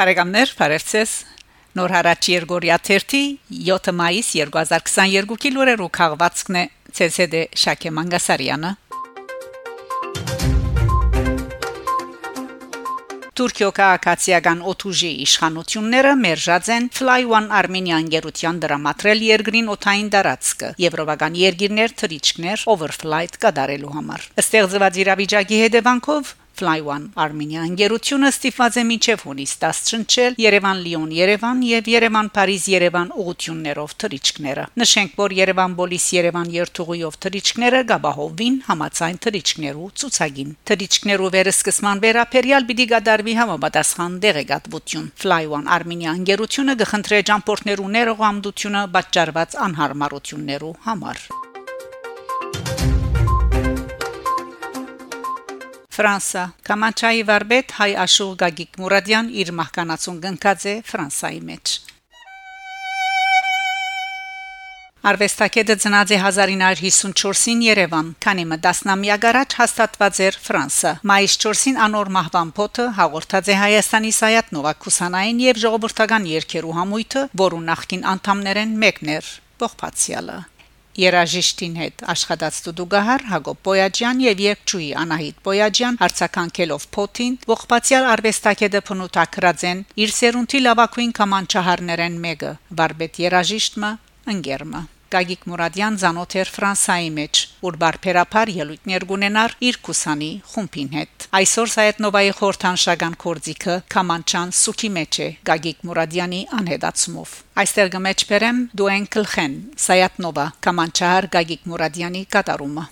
Բարեկամներ, բարևձեզ։ Նոր հարաճ Երգորիա 3-ի 7 մայիս 2022-ի լուրերով քաղվածքն է ՑՍԴ Շակե Մանգասարյանը։ Թուրքիո քաղաքացիական օթուժի իշխանությունները մերժած են Fly One Armenia ընկերության դրամատրել երկրին օթային դարածքը եվրոպական երկիրներ թրիչքներ overflight կատարելու համար։ Ստեղծված իրավիճակի հետևանքով Fly One Armenia ընկերությունը ստիպված է մինչև հունիս 10 շնչել Երևան-Լիոն, Երևան եւ Երևան-Փարիզ, Երևան ուղություններով թրիչքները։ Նշենք, որ Երևան-Բոլիս, Երևան երթուղիով թրիչքները գաբահովին համացայն թրիչքներու ցուցագին։ Թրիչքներու վերսկսման վերապերյալ պիտի գդարվի համապատասխան դեղեկատվություն։ Fly One Armenia ընկերությունը կխնդրե ճամփորդներու ներողամտությունը պատճառված անհարմարություններու համար։ Ֆրանսա Կամանչայի վարպետ հայ աշուղ Գագիկ Մուրադյան իր մահկանացուն գնկած է Ֆրանսայի մեջ Արվեստագետը ծնած է 1954-ին Երևան, քանի մը 10-ամյակ առաջ հաստատված էր Ֆրանսա։ Մայիս 4-ին անոր մահվան փոթը հաղորդած է Հայաստանի Սայաթ Նովակուսանային եւ ժողովրդական երկերու համույթը, որու նախկին անդամներեն մեկն էր Բողբացյալը։ Երաժիշտին հետ աշխատած Տուդուգահար Հակոբ Պոյաջյան եւ երկչուի Անահիտ Պոյաջյան հարցականքելով փոթին ողբացյալ արվեստագետը փնուտակրած են. Իր սերունդի լավակույն կամանչահարներեն մեկը վարբետ երաժիշտը ընկերմը Գագիկ Մուրադյան ցանոթ էր Ֆրանսայի մեջ, որ բարբերաբար ելույթներ կունենար իր կուսանի խումբին հետ։ Այսօր Սայետնովայի խորթանշական կորձիկը Կամանչան Սուքի մեջ է Գագիկ Մուրադյանի անհետացումով։ Այստեղ գմեջբերեմ Դուենկլխեն Սայետնովա Կամանչահար Գագիկ Մուրադյանի կատարումը։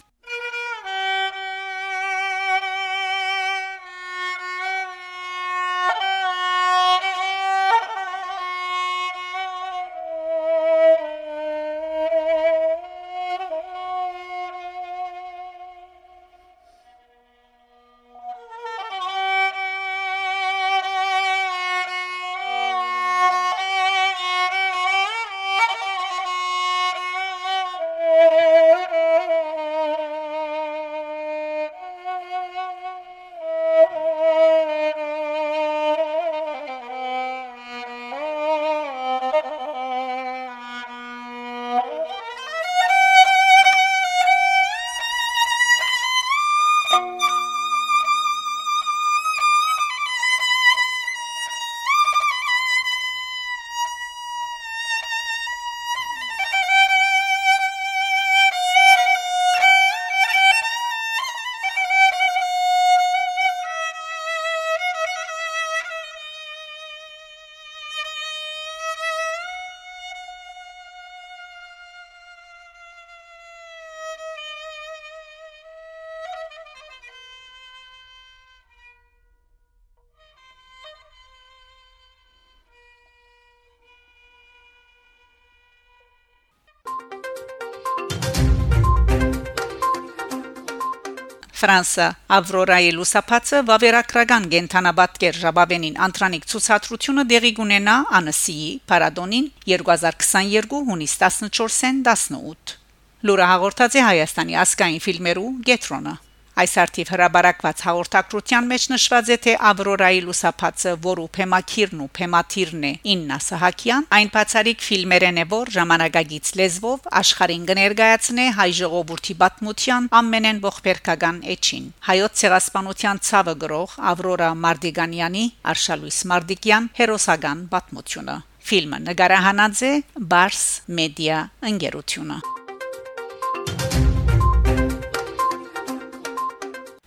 Ֆրանսա Ավրորայի լուսապացը վավերագրական գենթանաբատկեր Ժաբավենին Անտրանիկ ցուցադրությունը դեղի կունենա Անսիի Պարադոնին 2022 հունիս 14-ին 18 Լուրը հաղորդած է Հայաստանի ասկային ֆիլմերու Գետրոնը Այս արդիվ հրաբարակված հաղորդակցության մեջ նշված է թե Ավրորայի լուսապացը, որու փեմակիրն ու փեմաթիրն է Իննա Սահակյան, այն բացարիք ֆիլմերեն է, որ ժամանակագից լեզվով աշխարհին կներկայացնե հայ ժողովրդի պատմության ամենեն ողբերգական էջին։ Հայոց ցեղասպանության ցավը գրող Ավրորա Մարդիգանյանի Արշալույս Մարդիկյան հերոսական պատմությունը։ Ֆիլմը նկարահանած է Bars Media ընկերությունը։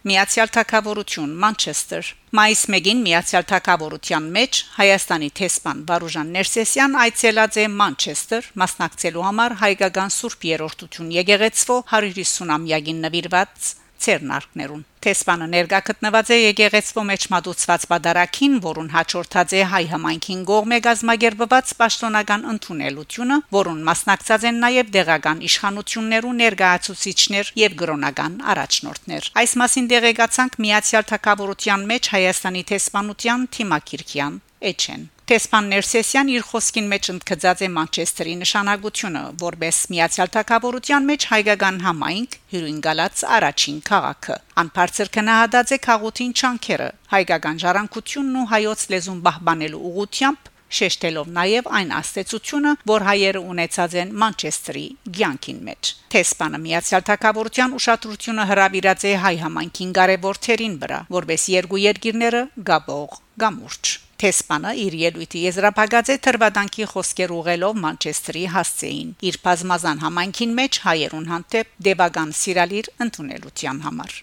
Միացյալ Թագավորություն Մանչեսթեր Մայիս 1-ին Միացյալ Թագավորության մեջ Հայաստանի տեսփան Վարուժան Ներսեսյան այցելած է Մանչեսթեր մասնակցելու համար հայկական Սուրբ Երորդություն եկեղեցվո 150-ամյակին նվիրված ցերնարկներուն Տեսփանը ներկա գտնված է եկեղեցվո մեջ մատուցված պատարակին, որուն հաջորդած է հայ համայնքին գողմե գազմագերբված պաշտոնական ընդունելությունը, որուն մասնակցած են նաև դեղական իշխանություններու ներկայացուցիչներ եւ գրոնական առաջնորդներ։ Այս մասին դեղեկացանք Միացյալ Թագավորության մեջ Հայաստանի տեսփանության Թիմակիրքյան Էչեն Տեսփան Ներսեսյան իր խոսքին մեջ ընդգծած է Մանչեսթերի նշանակությունը, որբես Միացյալ Թագավորության մեջ հայկական համայնք հյուրին գալած առաջին քաղաքը։ Անփարցր կնահատած է քաղաքին չանքերը, հայկական ժառանգությունն ու հայոց լեզուն պահպանելու ուղությամբ շեշտելով նաև այն աստեցությունը, որ հայերը ունեցած են Մանչեսթերի ցանկին մեջ։ Թեսպանը Միացյալ Թագավորության ուշադրությունը հրավիրած է հայ համայնքին կարևոր թերին վրա, որբես երկու երկիրները գաբող գամուրջ Թեսպանը իր ելույթի եզրափակած է թրվադանքի խոսքեր ուղելով Մանչեսթերի հասցեին իր բազմազան համայնքին մեջ հայերուն հանդեպ դեվագան սիրալիր ընդունելության համար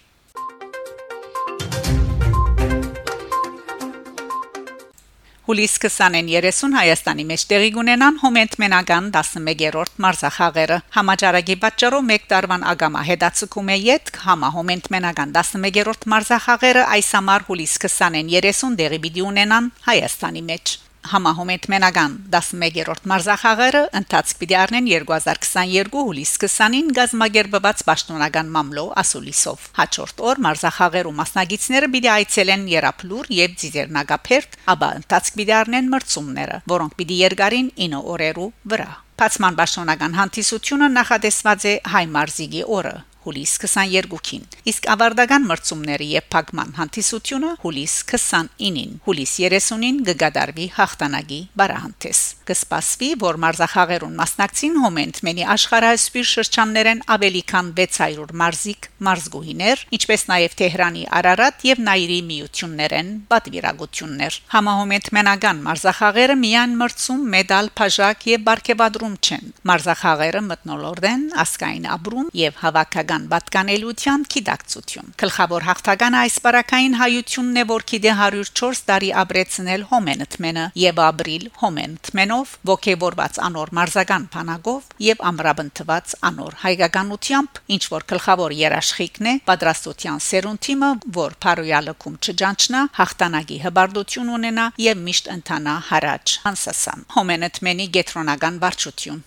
Հուլիս 20-ին 30 Հայաստանի մեջ տեղի կունենան հոմենտ մենական 11-րդ մարզախաղերը։ Համաճարակի պատճառով 1 տարվան ագամա հետացկում է յետ համա հոմենտ մենական 11-րդ մարզախաղերը այս ամառ հուլիս 20-ին 30 տեղի ունենան Հայաստանի մեջ համահոմետ մենական 11-րդ մարզախաղերը ընթացք պիտի առնեն 2022 հուլիս 20-ին գազագերբված պաշտոնական մամլո ասուլիսով հաջորդ օր մարզախաղերու մասնագետները պիտի այցելեն Երապլուր եւ Ձիզերնագապերտ, ապա ընթացք պիտի առնեն մրցումները, որոնք պիտի երկարին 9 օրերու վրա Պացման պաշտոնական հանդիսությունը նախադեсված է հայ մարզիկի օրը հուլիս 22-ին, իսկ ավարտական մրցումների եւ փակման հանդիսությունը հուլիս 29-ին։ Հուլիս 30-ին կգադարվի հաղթանակի բարահանտես։ Կսպասվի, որ մարզախաղերուն մասնակցին հոմենտմենի աշխարհասպիր շրջաններեն ավելի քան 600 մարզիկ, մարզգուհիներ, ինչպես նաեւ Թեհրանի Արարատ եւ Նայիրի միություններեն պատվիրակություններ։ Համահոմենտմենական մարզախաղերը միան մրցում, մեդալ, բաժակ եւ բարգեւադրում չեն։ Մարզախաղերը մտնոլորտ են ասկային ապրում եւ հավաքական հայկական պատկանելիության քիդակցություն։ Գլխավոր հաղթականը այս բարակային հայությունն է, որ քիդե 104 տարի ապրեցնել հոմենթմենը եւ ապրիլ հոմենթմենով ողքեվորված անոր մարզական փանագով եւ ամրապնդված անոր հայկականությամբ, ինչ որ գլխավոր երաշխիքն է պատրաստության սերունդիմը, որ Փարոյալը կում չջանչնա, հաղթանակի հբարդություն ունենա եւ միշտ ընթանա հարաճ անսասան։ Հոմենթմենի գետրոնական վարչություն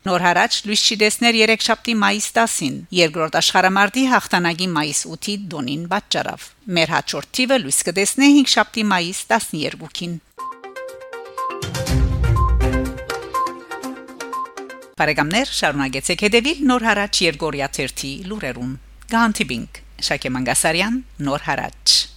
Նոր հարաճ լույս չի դեսներ 3 շաբթի մայիս 10-ին, երկրորդ աշխարհամարտի հաղթանակի մայիս 8-ի դոնին պատճառով։ Մեր հաջորդ թիվը լույս կդեսնե 5 շաբթի մայիս 12-ին։ Բարեկամներ, շարունակեցեք հետևել Նոր հարաճ Երգորիա 1-ի լուրերուն։ Գանտիբինգ Շակե Մանգասարյան, Նոր հարաճ